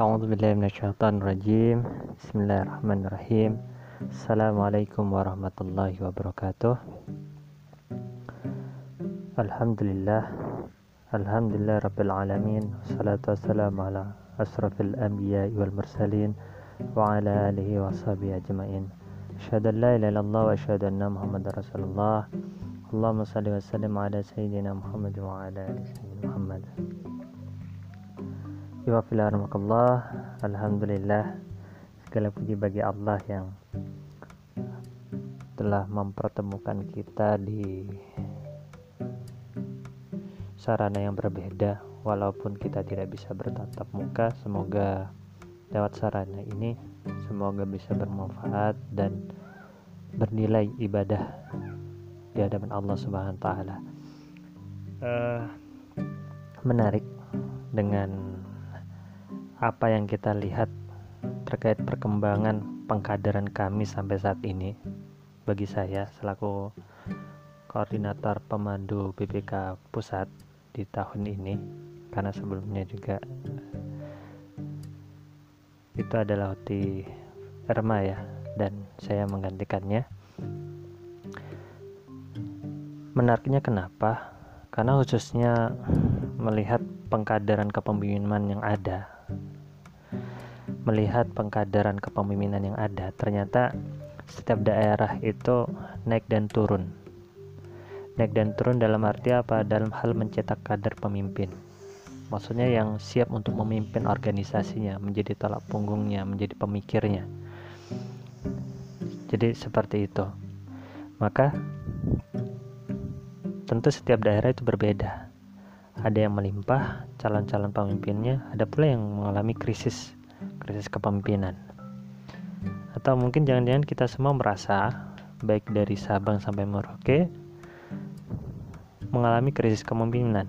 أعوذ بالله من الشيطان الرجيم. بسم الله الرحمن الرحيم. السلام عليكم ورحمة الله وبركاته. الحمد لله الحمد لله رب العالمين. والصلاة والسلام على أشرف الأنبياء والمرسلين وعلى آله وصحبه أجمعين. أشهد أن لا إله إلا الله وأشهد أن محمد رسول الله. اللهم صل وسلم على سيدنا محمد وعلى آل سيدنا محمد. Alhamdulillah. Segala puji bagi Allah yang Telah mempertemukan kita di Sarana yang berbeda. Walaupun kita tidak bisa bertatap muka Semoga lewat sarana ini Semoga bisa bermanfaat dan bernilai ibadah di hadapan Allah Subhanahu wa taala. Uh, menarik dengan apa yang kita lihat terkait perkembangan pengkaderan kami sampai saat ini bagi saya selaku koordinator pemandu BPK pusat di tahun ini karena sebelumnya juga itu adalah di Erma ya dan saya menggantikannya. Menariknya kenapa? Karena khususnya melihat pengkaderan kepemimpinan yang ada melihat pengkaderan kepemimpinan yang ada, ternyata setiap daerah itu naik dan turun. Naik dan turun dalam arti apa? Dalam hal mencetak kader pemimpin. Maksudnya yang siap untuk memimpin organisasinya, menjadi tolak punggungnya, menjadi pemikirnya. Jadi seperti itu. Maka tentu setiap daerah itu berbeda. Ada yang melimpah calon-calon pemimpinnya, ada pula yang mengalami krisis krisis kepemimpinan. Atau mungkin jangan-jangan kita semua merasa baik dari Sabang sampai Merauke mengalami krisis kepemimpinan.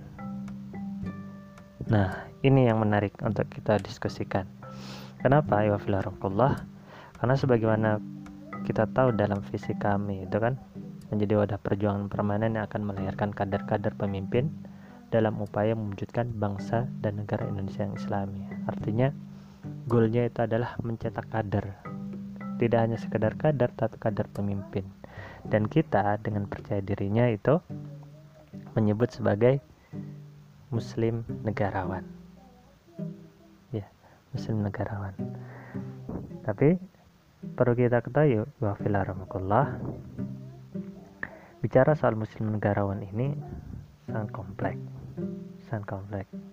Nah ini yang menarik untuk kita diskusikan. Kenapa? Ya karena sebagaimana kita tahu dalam visi kami itu kan menjadi wadah perjuangan permanen yang akan melahirkan kader-kader pemimpin dalam upaya mewujudkan bangsa dan negara Indonesia yang islami. Artinya goalnya itu adalah mencetak kader. Tidak hanya sekedar kader tapi kader pemimpin. Dan kita dengan percaya dirinya itu menyebut sebagai muslim negarawan. Ya muslim negarawan. Tapi perlu kita ketahui wafilaramullah bicara soal muslim negarawan ini sangat kompleks sangat kompleks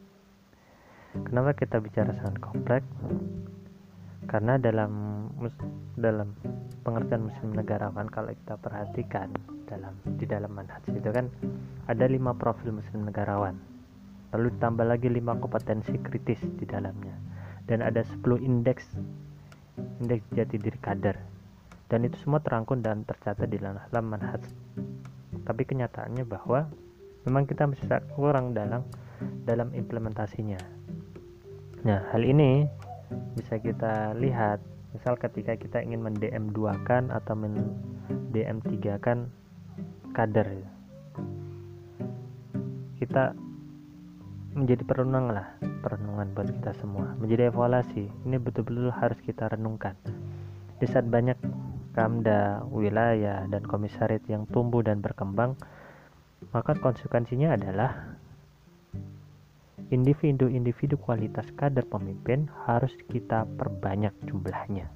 Kenapa kita bicara sangat kompleks? Karena dalam dalam pengertian muslim negarawan kalau kita perhatikan dalam di dalam manhaj itu kan ada lima profil muslim negarawan. Lalu ditambah lagi lima kompetensi kritis di dalamnya. Dan ada 10 indeks indeks jati diri kader. Dan itu semua terangkum dan tercatat di dalam manhaj. Tapi kenyataannya bahwa memang kita masih kurang dalam dalam implementasinya Nah, hal ini bisa kita lihat. Misal ketika kita ingin mendm 2 kan atau mendm 3 kan kader. Kita menjadi perenungan lah perenungan buat kita semua. Menjadi evaluasi. Ini betul-betul harus kita renungkan. Di saat banyak kamda wilayah dan komisariat yang tumbuh dan berkembang maka konsekuensinya adalah individu-individu kualitas kader pemimpin harus kita perbanyak jumlahnya.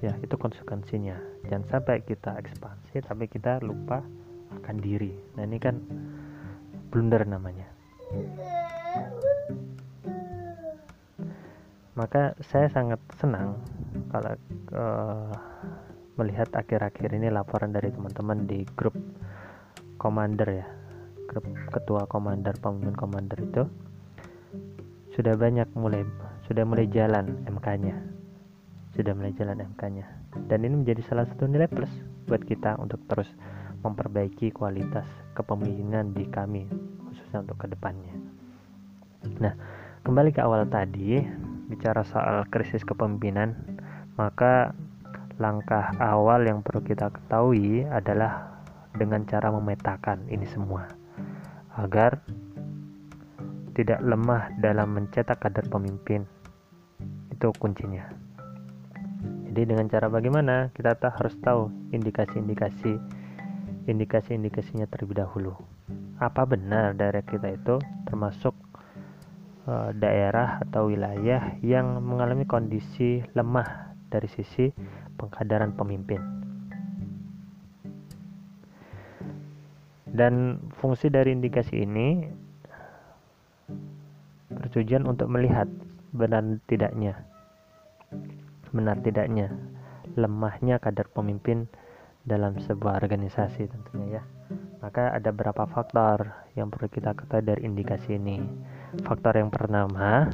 Ya itu konsekuensinya. Jangan sampai kita ekspansi tapi kita lupa akan diri. Nah ini kan blunder namanya. Maka saya sangat senang kalau uh, melihat akhir-akhir ini laporan dari teman-teman di grup commander ya ketua komander pemimpin komander itu sudah banyak mulai sudah mulai jalan MK-nya sudah mulai jalan MK-nya dan ini menjadi salah satu nilai plus buat kita untuk terus memperbaiki kualitas kepemimpinan di kami khususnya untuk ke depannya nah kembali ke awal tadi bicara soal krisis kepemimpinan maka langkah awal yang perlu kita ketahui adalah dengan cara memetakan ini semua agar tidak lemah dalam mencetak kader pemimpin. Itu kuncinya. Jadi dengan cara bagaimana? Kita harus tahu indikasi-indikasi indikasi-indikasinya terlebih dahulu. Apa benar daerah kita itu termasuk uh, daerah atau wilayah yang mengalami kondisi lemah dari sisi pengkaderan pemimpin dan fungsi dari indikasi ini bertujuan untuk melihat benar tidaknya benar tidaknya lemahnya kadar pemimpin dalam sebuah organisasi tentunya ya. Maka ada beberapa faktor yang perlu kita ketahui dari indikasi ini. Faktor yang pertama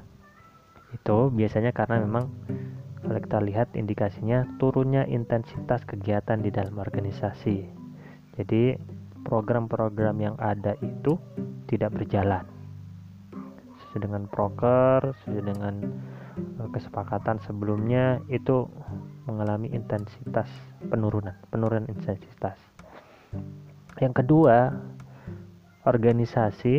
itu biasanya karena memang kalau kita lihat indikasinya turunnya intensitas kegiatan di dalam organisasi. Jadi program-program yang ada itu tidak berjalan sesuai dengan proker sesuai dengan Eh, kesepakatan sebelumnya itu mengalami intensitas penurunan, penurunan intensitas. Yang kedua, organisasi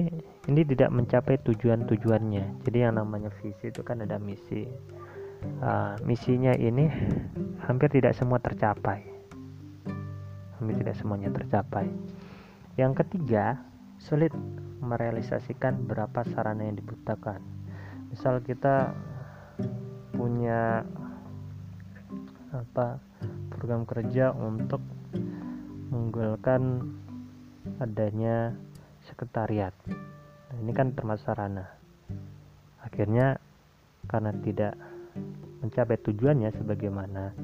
ini tidak mencapai tujuan-tujuannya. Jadi yang namanya visi itu kan ada misi. Uh, misinya ini hampir tidak semua tercapai. Hampir tidak semuanya tercapai. Yang ketiga, sulit merealisasikan berapa sarana yang dibutuhkan. Misal kita punya apa program kerja untuk mengunggulkan adanya sekretariat nah, ini kan termasuk sarana akhirnya karena tidak mencapai tujuannya sebagaimana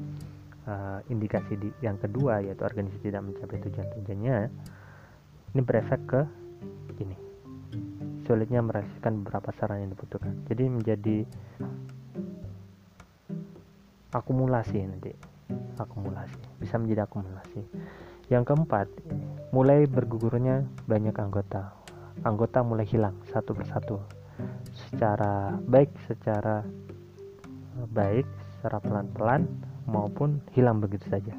uh, indikasi di, yang kedua yaitu organisasi tidak mencapai tujuan-tujuannya ini berefek ke ini sulitnya merealisasikan beberapa saran yang dibutuhkan. Jadi menjadi akumulasi nanti. Akumulasi. Bisa menjadi akumulasi. Yang keempat mulai bergugurnya banyak anggota. Anggota mulai hilang satu persatu. Secara baik secara baik secara pelan-pelan maupun hilang begitu saja.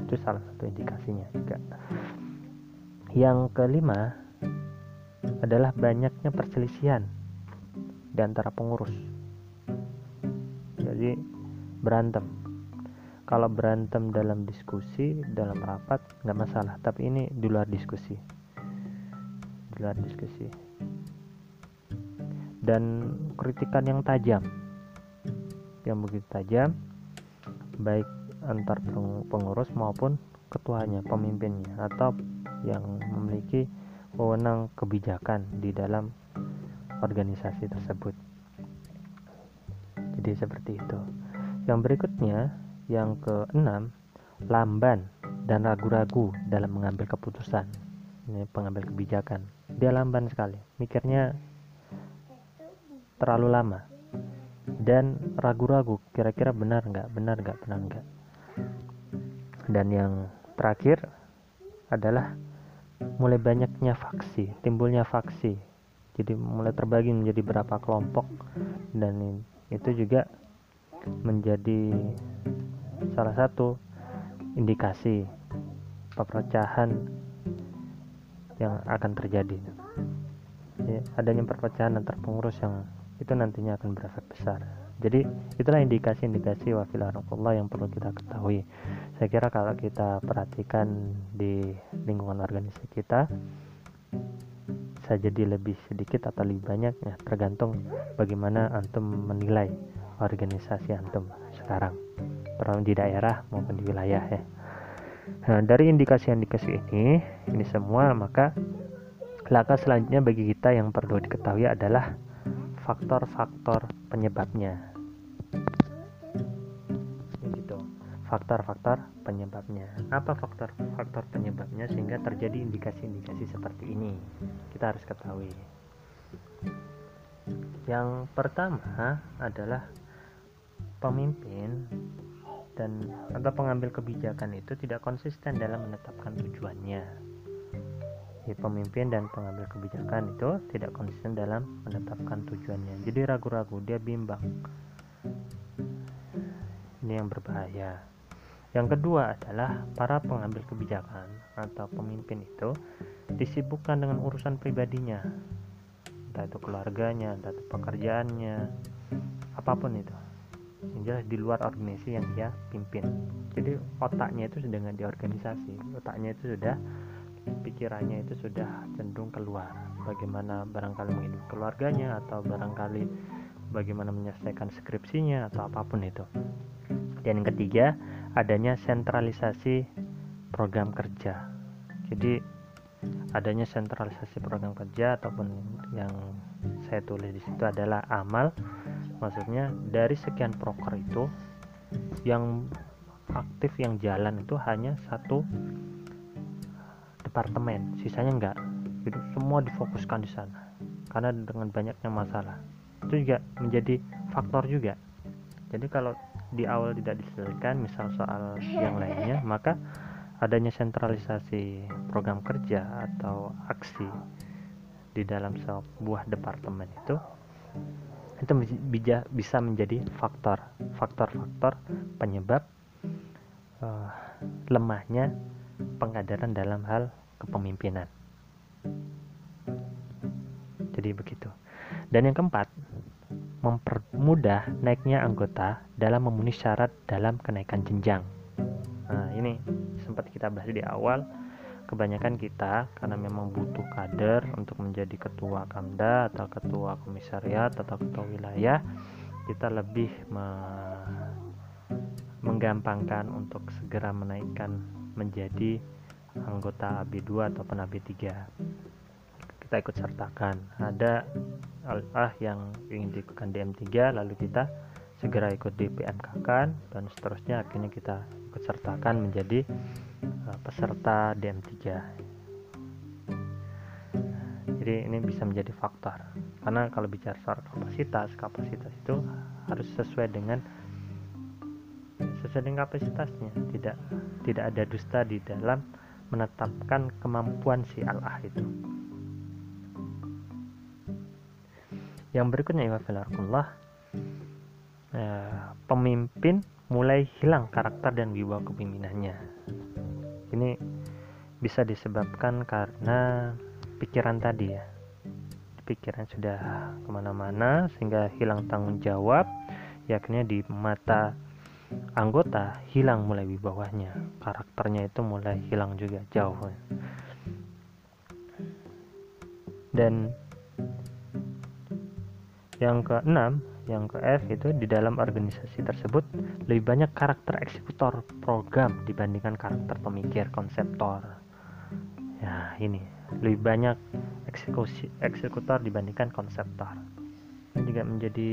Itu salah satu indikasinya juga yang kelima adalah banyaknya perselisihan di antara pengurus. Jadi berantem. Kalau berantem dalam diskusi dalam rapat nggak masalah. Tapi ini di luar diskusi. Di luar diskusi. Dan kritikan yang tajam. Yang begitu tajam baik antar pengurus maupun ketuanya pemimpinnya atau yang memiliki wewenang kebijakan di dalam organisasi tersebut jadi seperti itu yang berikutnya, yang keenam, lamban dan ragu-ragu dalam mengambil keputusan. Ini pengambil kebijakan. Dia lamban sekali, mikirnya terlalu lama dan ragu-ragu kira-kira benar nggak, benar nggak, benar nggak. Dan yang terakhir adalah mulai banyaknya faksi, timbulnya faksi. Jadi mulai terbagi menjadi berapa kelompok dan itu juga menjadi salah satu indikasi perpecahan yang akan terjadi. Ya, adanya perpecahan antar pengurus yang itu nantinya akan berefek besar. Jadi itulah indikasi-indikasi wafil Allah yang perlu kita ketahui. Saya kira kalau kita perhatikan di lingkungan organisasi kita, bisa jadi lebih sedikit atau lebih banyak ya tergantung bagaimana antum menilai organisasi antum sekarang terutama di daerah maupun di wilayah ya nah dari indikasi-indikasi ini ini semua maka langkah selanjutnya bagi kita yang perlu diketahui adalah faktor-faktor penyebabnya. Gitu. Faktor-faktor penyebabnya. Apa faktor-faktor penyebabnya sehingga terjadi indikasi-indikasi seperti ini? Kita harus ketahui. Yang pertama adalah pemimpin dan atau pengambil kebijakan itu tidak konsisten dalam menetapkan tujuannya. Jadi pemimpin dan pengambil kebijakan itu tidak konsisten dalam menetapkan tujuannya. Jadi ragu-ragu, dia bimbang. Ini yang berbahaya. Yang kedua adalah para pengambil kebijakan atau pemimpin itu disibukkan dengan urusan pribadinya. Entah itu keluarganya, entah itu pekerjaannya, apa pun itu jelas di luar organisasi yang dia pimpin jadi otaknya itu sudah nggak di organisasi otaknya itu sudah pikirannya itu sudah cenderung keluar. Bagaimana barangkali menghidupi keluarganya atau barangkali bagaimana menyelesaikan skripsinya atau apa pun itu. Dan yang ketiga adanya sentralisasi program kerja. Jadi adanya sentralisasi program kerja ataupun yang saya tulis di situ adalah amal. Maksudnya dari sekian proker itu yang aktif yang jalan itu hanya satu departemen sisanya enggak. Itu semua difokuskan di sana karena dengan banyaknya masalah. Itu juga menjadi faktor juga. Jadi kalau di awal tidak diselesaikan misal soal yang lainnya maka adanya sentralisasi program kerja atau aksi di dalam sebuah departemen itu itu bisa menjadi faktor faktor-faktor penyebab uh, lemahnya pengadaran dalam hal kepemimpinan. Jadi begitu. Dan yang keempat, mempermudah naiknya anggota dalam memenuhi syarat dalam kenaikan jenjang. Nah, ini sempat kita bahas di awal. Kebanyakan kita karena memang butuh kader untuk menjadi ketua Kamda atau ketua komisariat atau ketua wilayah, kita lebih me menggampangkan untuk segera menaikkan menjadi anggota AB2 ataupun AB3 kita ikut sertakan. Ada ah yang ingin diikutkan DM3 lalu kita segera ikut di PMK kan dan seterusnya akhirnya kita ikut sertakan menjadi uh, peserta DM3 jadi ini bisa menjadi faktor. Karena kalau bicara soal kapasitas kapasitas itu harus sesuai dengan sesuai dengan kapasitasnya. Tidak tidak ada dusta di dalam menetapkan kemampuan si Allah itu. Yang berikutnya ya eh, pemimpin mulai hilang karakter dan wibawa kepemimpinannya. Ini bisa disebabkan karena pikiran tadi ya. Pikiran sudah ke mana-mana sehingga hilang tanggung jawab, yakni di mata anggota hilang mulai wibawanya karakternya itu mulai hilang juga jauh. Dan yang keenam yang ke F itu di dalam organisasi tersebut lebih banyak karakter eksekutor program dibandingkan karakter pemikir konseptor. Ya ini. Lebih banyak eksekusi eksekutor dibandingkan konseptor. Ini juga menjadi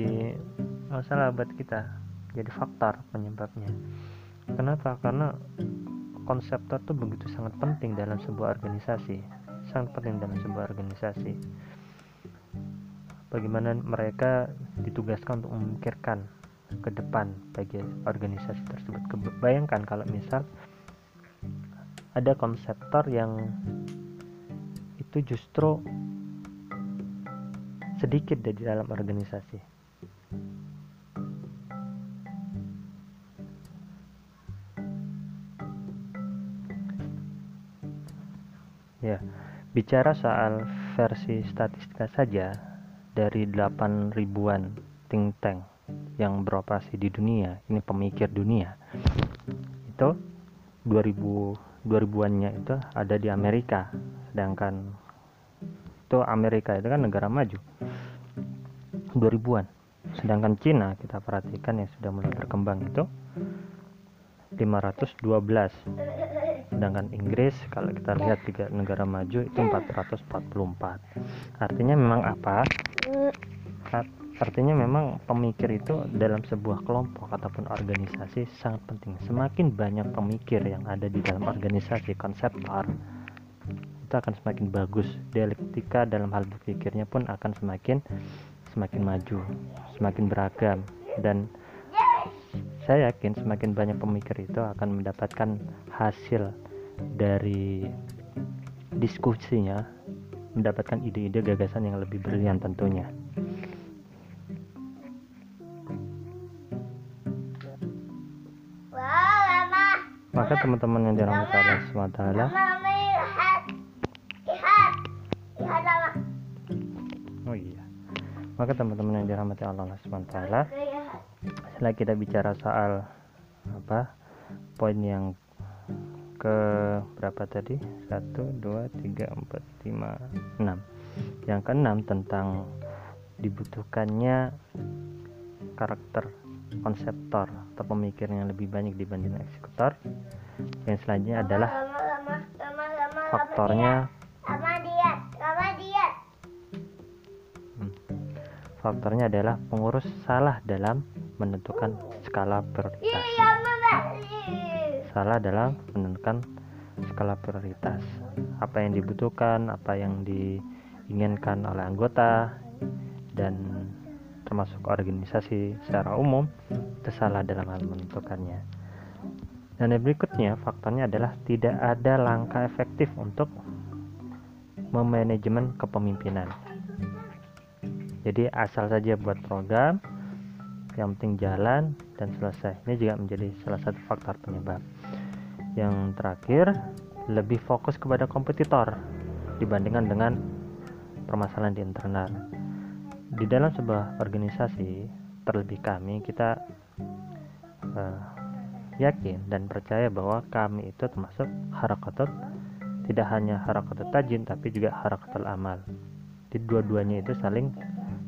masalah buat kita jadi faktor penyebabnya. Kenapa? Karena konseptor itu begitu sangat penting dalam sebuah organisasi. Sangat penting dalam sebuah organisasi. Bagaimana mereka ditugaskan untuk memikirkan ke depan bagi organisasi tersebut. Bayangkan kalau misal ada konseptor yang itu justru sedikit dari dalam organisasi Ya, bicara soal versi statistika saja dari 8 ribuan think tank yang beroperasi di dunia, ini pemikir dunia. Itu 2000 2000-annya itu ada di Amerika, sedangkan itu Amerika itu kan negara maju. 2000-an. Sedangkan Cina kita perhatikan yang sudah mulai berkembang itu 512 sedangkan Inggris kalau kita lihat tiga negara maju itu 444 artinya memang apa? Artinya memang pemikir itu dalam sebuah kelompok ataupun organisasi sangat penting. Semakin banyak pemikir yang ada di dalam organisasi konseptor itu akan semakin bagus. Dialektika dalam hal berpikirnya pun akan semakin semakin maju semakin beragam. Dan saya yakin semakin banyak pemikir itu akan mendapatkan hasil dari diskusinya mendapatkan ide-ide gagasan yang lebih brilian tentunya. Maka teman-teman yang dirahmati Allah SWT oh iya. Maka teman-teman yang dirahmati Allah SWT setelah kita bicara soal apa poin yang ke berapa tadi? 1 2 3 4 5 6 yang keenam tentang dibutuhkannya karakter konseptor atau pemikir yang lebih banyak dibanding eksekutor. Yang selanjutnya adalah faktornya faktornya adalah pengurus salah dalam menentukan skala prioritas. Iya, salah dalam menentukan skala prioritas. Apa yang dibutuhkan apa yang diinginkan oleh anggota dan termasuk organisasi secara umum itu salah dalam hal menentukannya. Dan yang berikutnya faktornya adalah tidak ada langkah efektif untuk memanajemen kepemimpinan. Jadi asal saja buat program yang penting jalan dan selesai. Ini juga menjadi salah satu faktor penyebab. Yang terakhir lebih fokus kepada kompetitor dibandingkan dengan permasalahan di internal. Di dalam sebuah organisasi terlebih kami kita uh, yakin dan percaya bahwa kami itu termasuk harakatul tidak hanya harakatul tajin tapi juga harakatul amal. Di dua-duanya itu saling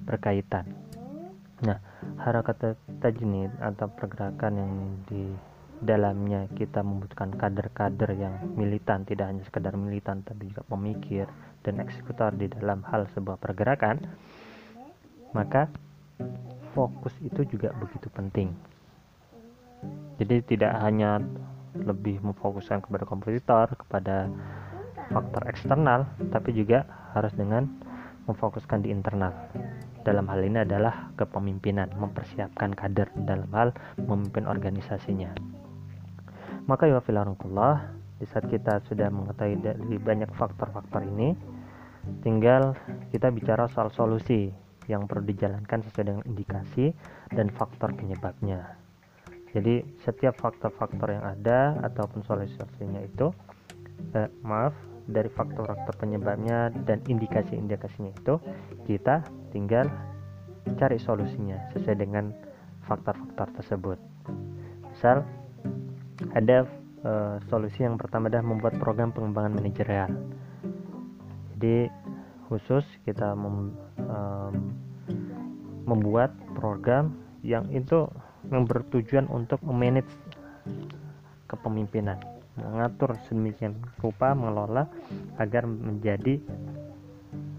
berkaitan nah harakat tajnid atau pergerakan yang di dalamnya kita membutuhkan kader-kader yang militan tidak hanya sekedar militan tapi juga pemikir dan eksekutor di dalam hal sebuah pergerakan maka fokus itu juga begitu penting. Jadi tidak hanya lebih memfokuskan kepada kompetitor kepada faktor eksternal tapi juga harus dengan memfokuskan di internal dalam hal ini adalah kepemimpinan mempersiapkan kader dalam hal memimpin organisasinya. Maka ya filarullah di saat kita sudah mengetahui dari banyak faktor-faktor ini tinggal kita bicara soal solusi yang perlu dijalankan sesuai dengan indikasi dan faktor penyebabnya. Jadi setiap faktor-faktor yang ada ataupun solusinya itu eh, maaf dari faktor-faktor penyebabnya dan indikasi-indikasinya itu kita tinggal cari solusinya sesuai dengan faktor-faktor tersebut. Misal ada uh, solusi yang pertama adalah membuat program pengembangan manajerial. Jadi khusus kita mem, um, membuat program yang itu yang bertujuan untuk memanage kepemimpinan mengatur sedemikian rupa mengelola agar menjadi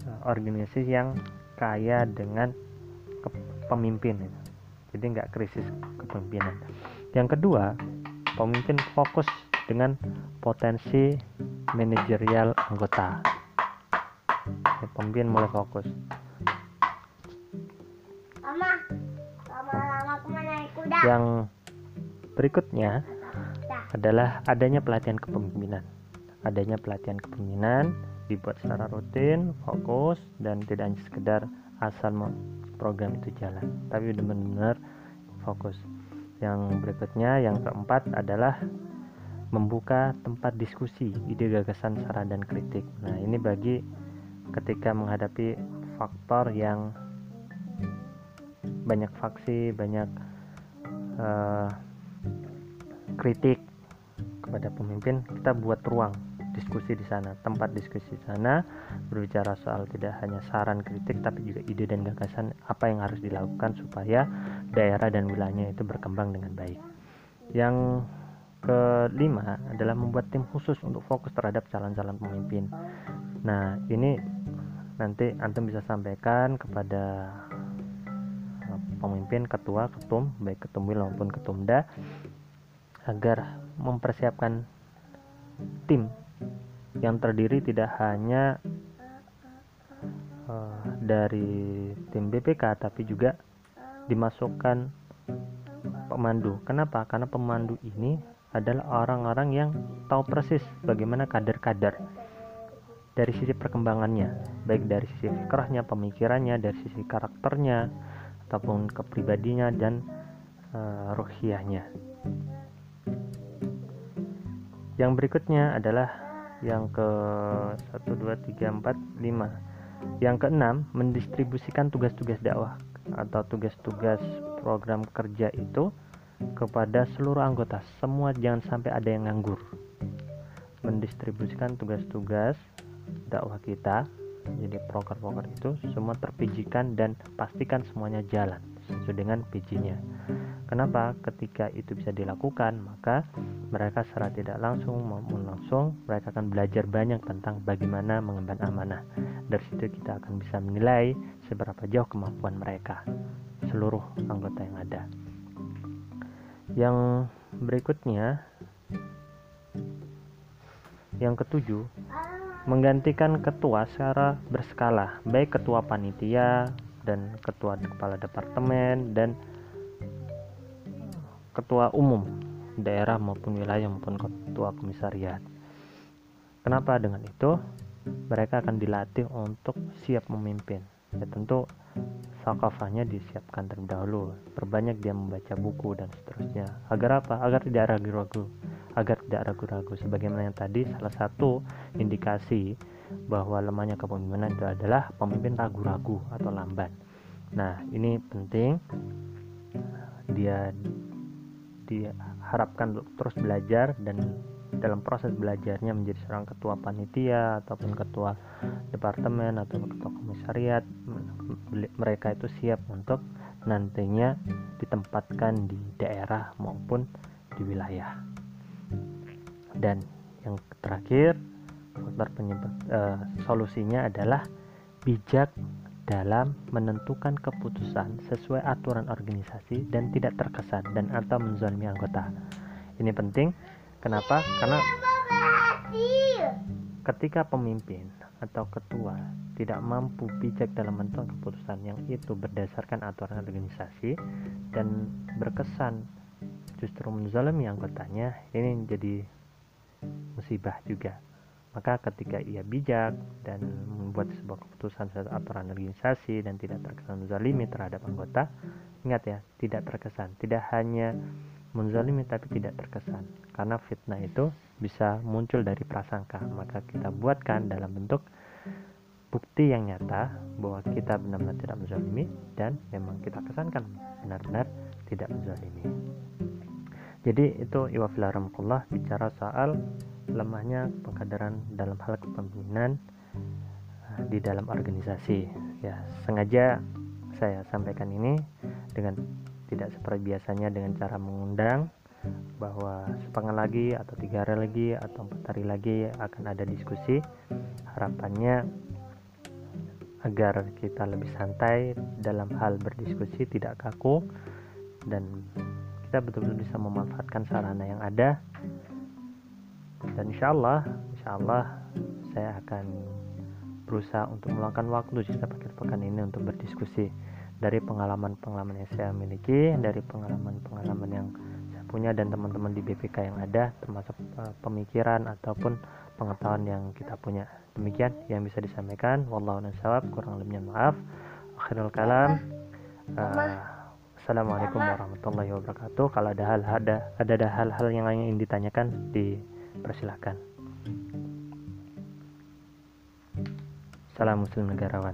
uh, organisasi yang kaya dengan pemimpin. Jadi nggak krisis kepemimpinan. Yang kedua pemimpin fokus dengan potensi manajerial anggota. Ya, pemimpin mulai fokus. Mama, lama-lama kuda. yang berikutnya adalah adanya pelatihan kepemimpinan adanya pelatihan kepemimpinan dibuat secara rutin fokus dan tidak hanya sekedar asal program itu jalan tapi benar-benar fokus yang berikutnya, yang keempat adalah membuka tempat diskusi, ide gagasan, saran dan kritik. Nah, ini bagi ketika menghadapi faktor yang banyak faksi, banyak uh, kritik kepada pemimpin, kita buat ruang diskusi di sana, tempat diskusi di sana berbicara soal tidak hanya saran kritik tapi juga ide dan gagasan apa yang harus dilakukan supaya daerah dan wilayahnya itu berkembang dengan baik. Yang kelima adalah membuat tim khusus untuk fokus terhadap calon-calon pemimpin. Nah, ini nanti antum bisa sampaikan kepada eh, pemimpin, ketua, ketum, baik ketum wil maupun ketumda agar mempersiapkan tim yang terdiri tidak hanya uh, dari tim BPK tapi juga dimasukkan pemandu. Kenapa? Karena pemandu ini adalah orang-orang yang tahu persis bagaimana kader-kader dari sisi perkembangannya, baik dari sisi fikrahnya, pemikirannya, dari sisi karakternya, ataupun kepribadinya dan uh. Yang berikutnya adalah yang ke 1 2 3 4 5. Yang keenam, mendistribusikan tugas-tugas dakwah atau tugas-tugas program kerja itu kepada seluruh anggota. Semua jangan sampai ada yang nganggur. Mendistribusikan tugas-tugas dakwah kita jadi proker-proker itu semua terpijikan dan pastikan semuanya jalan sesuai dengan PJ-nya kenapa? Ketika itu bisa dilakukan maka mereka secara tidak langsung maupun langsung mereka akan belajar banyak tentang bagaimana mengemban amanah. Dari situ kita akan bisa menilai seberapa jauh kemampuan mereka seluruh anggota yang ada. Yang berikutnya yang ketujuh menggantikan ketua secara berskala, baik ketua panitia dan ketua kepala departemen dan ketua umum daerah maupun wilayah maupun ketua komisariat. Kenapa dengan itu? Mereka akan dilatih untuk siap memimpin. Ya tentu sakafahnya disiapkan terlebih dahulu. Perbanyak dia membaca buku dan seterusnya. Agar apa? Agar tidak ragu-ragu agar tidak ragu-ragu sebagaimana yang tadi salah satu indikasi bahwa lemahnya kepemimpinan itu adalah pemimpin ragu-ragu atau lamban. Nah, ini penting dia diharapkan terus belajar dan dalam proses belajarnya menjadi seorang ketua panitia ataupun ketua departemen atau ketua komisariat mereka itu siap untuk nantinya ditempatkan di daerah maupun di wilayah. Dan yang terakhir faktor uh, solusinya adalah bijak dalam menentukan keputusan sesuai aturan organisasi dan tidak terkesan dan atau menzalimi anggota. Ini penting. Kenapa? Karena ketika pemimpin atau ketua tidak mampu bijak dalam menentukan keputusan yang itu berdasarkan aturan organisasi dan berkesan justru menzalimi anggotanya, ini jadi musibah juga. Maka ketika ia bijak dan membuat sebuah keputusan sesuai aturan organisasi dan tidak terkesan menzalimi terhadap anggota, ingat ya, tidak terkesan. Tidak hanya menzalimi tapi tidak terkesan. Karena fitnah itu bisa muncul dari prasangka. Maka kita buatkan dalam bentuk bukti yang nyata bahwa kita benar-benar tidak menzalimi dan memang kita kesankan benar-benar tidak menzalimi. Jadi itu iwafillah bicara soal lemahnya pengkaderan dalam hal kepemimpinan eh, di dalam organisasi. Ya, sengaja saya sampaikan ini dengan tidak seperti biasanya dengan cara mengundang bahwa sepekan lagi atau tiga hari lagi atau empat hari lagi akan ada diskusi harapannya agar kita lebih santai dalam hal berdiskusi tidak kaku dan kita betul-betul bisa memanfaatkan sarana yang ada dan insya Allah insya Allah saya akan berusaha untuk meluangkan waktu di setiap akhir pekan ini untuk berdiskusi dari pengalaman-pengalaman yang saya miliki dari pengalaman-pengalaman yang saya punya dan teman-teman di BPK yang ada termasuk uh, pemikiran ataupun pengetahuan yang kita punya. Demikian yang bisa disampaikan. Wallahu kurang lebihnya maaf. Akhirul kalam. Uh, Assalamualaikum warahmatullahi wabarakatuh. Kalau ada hal ada ada hal-hal yang ingin ditanyakan, dipersilahkan. Salam Muslim negarawan.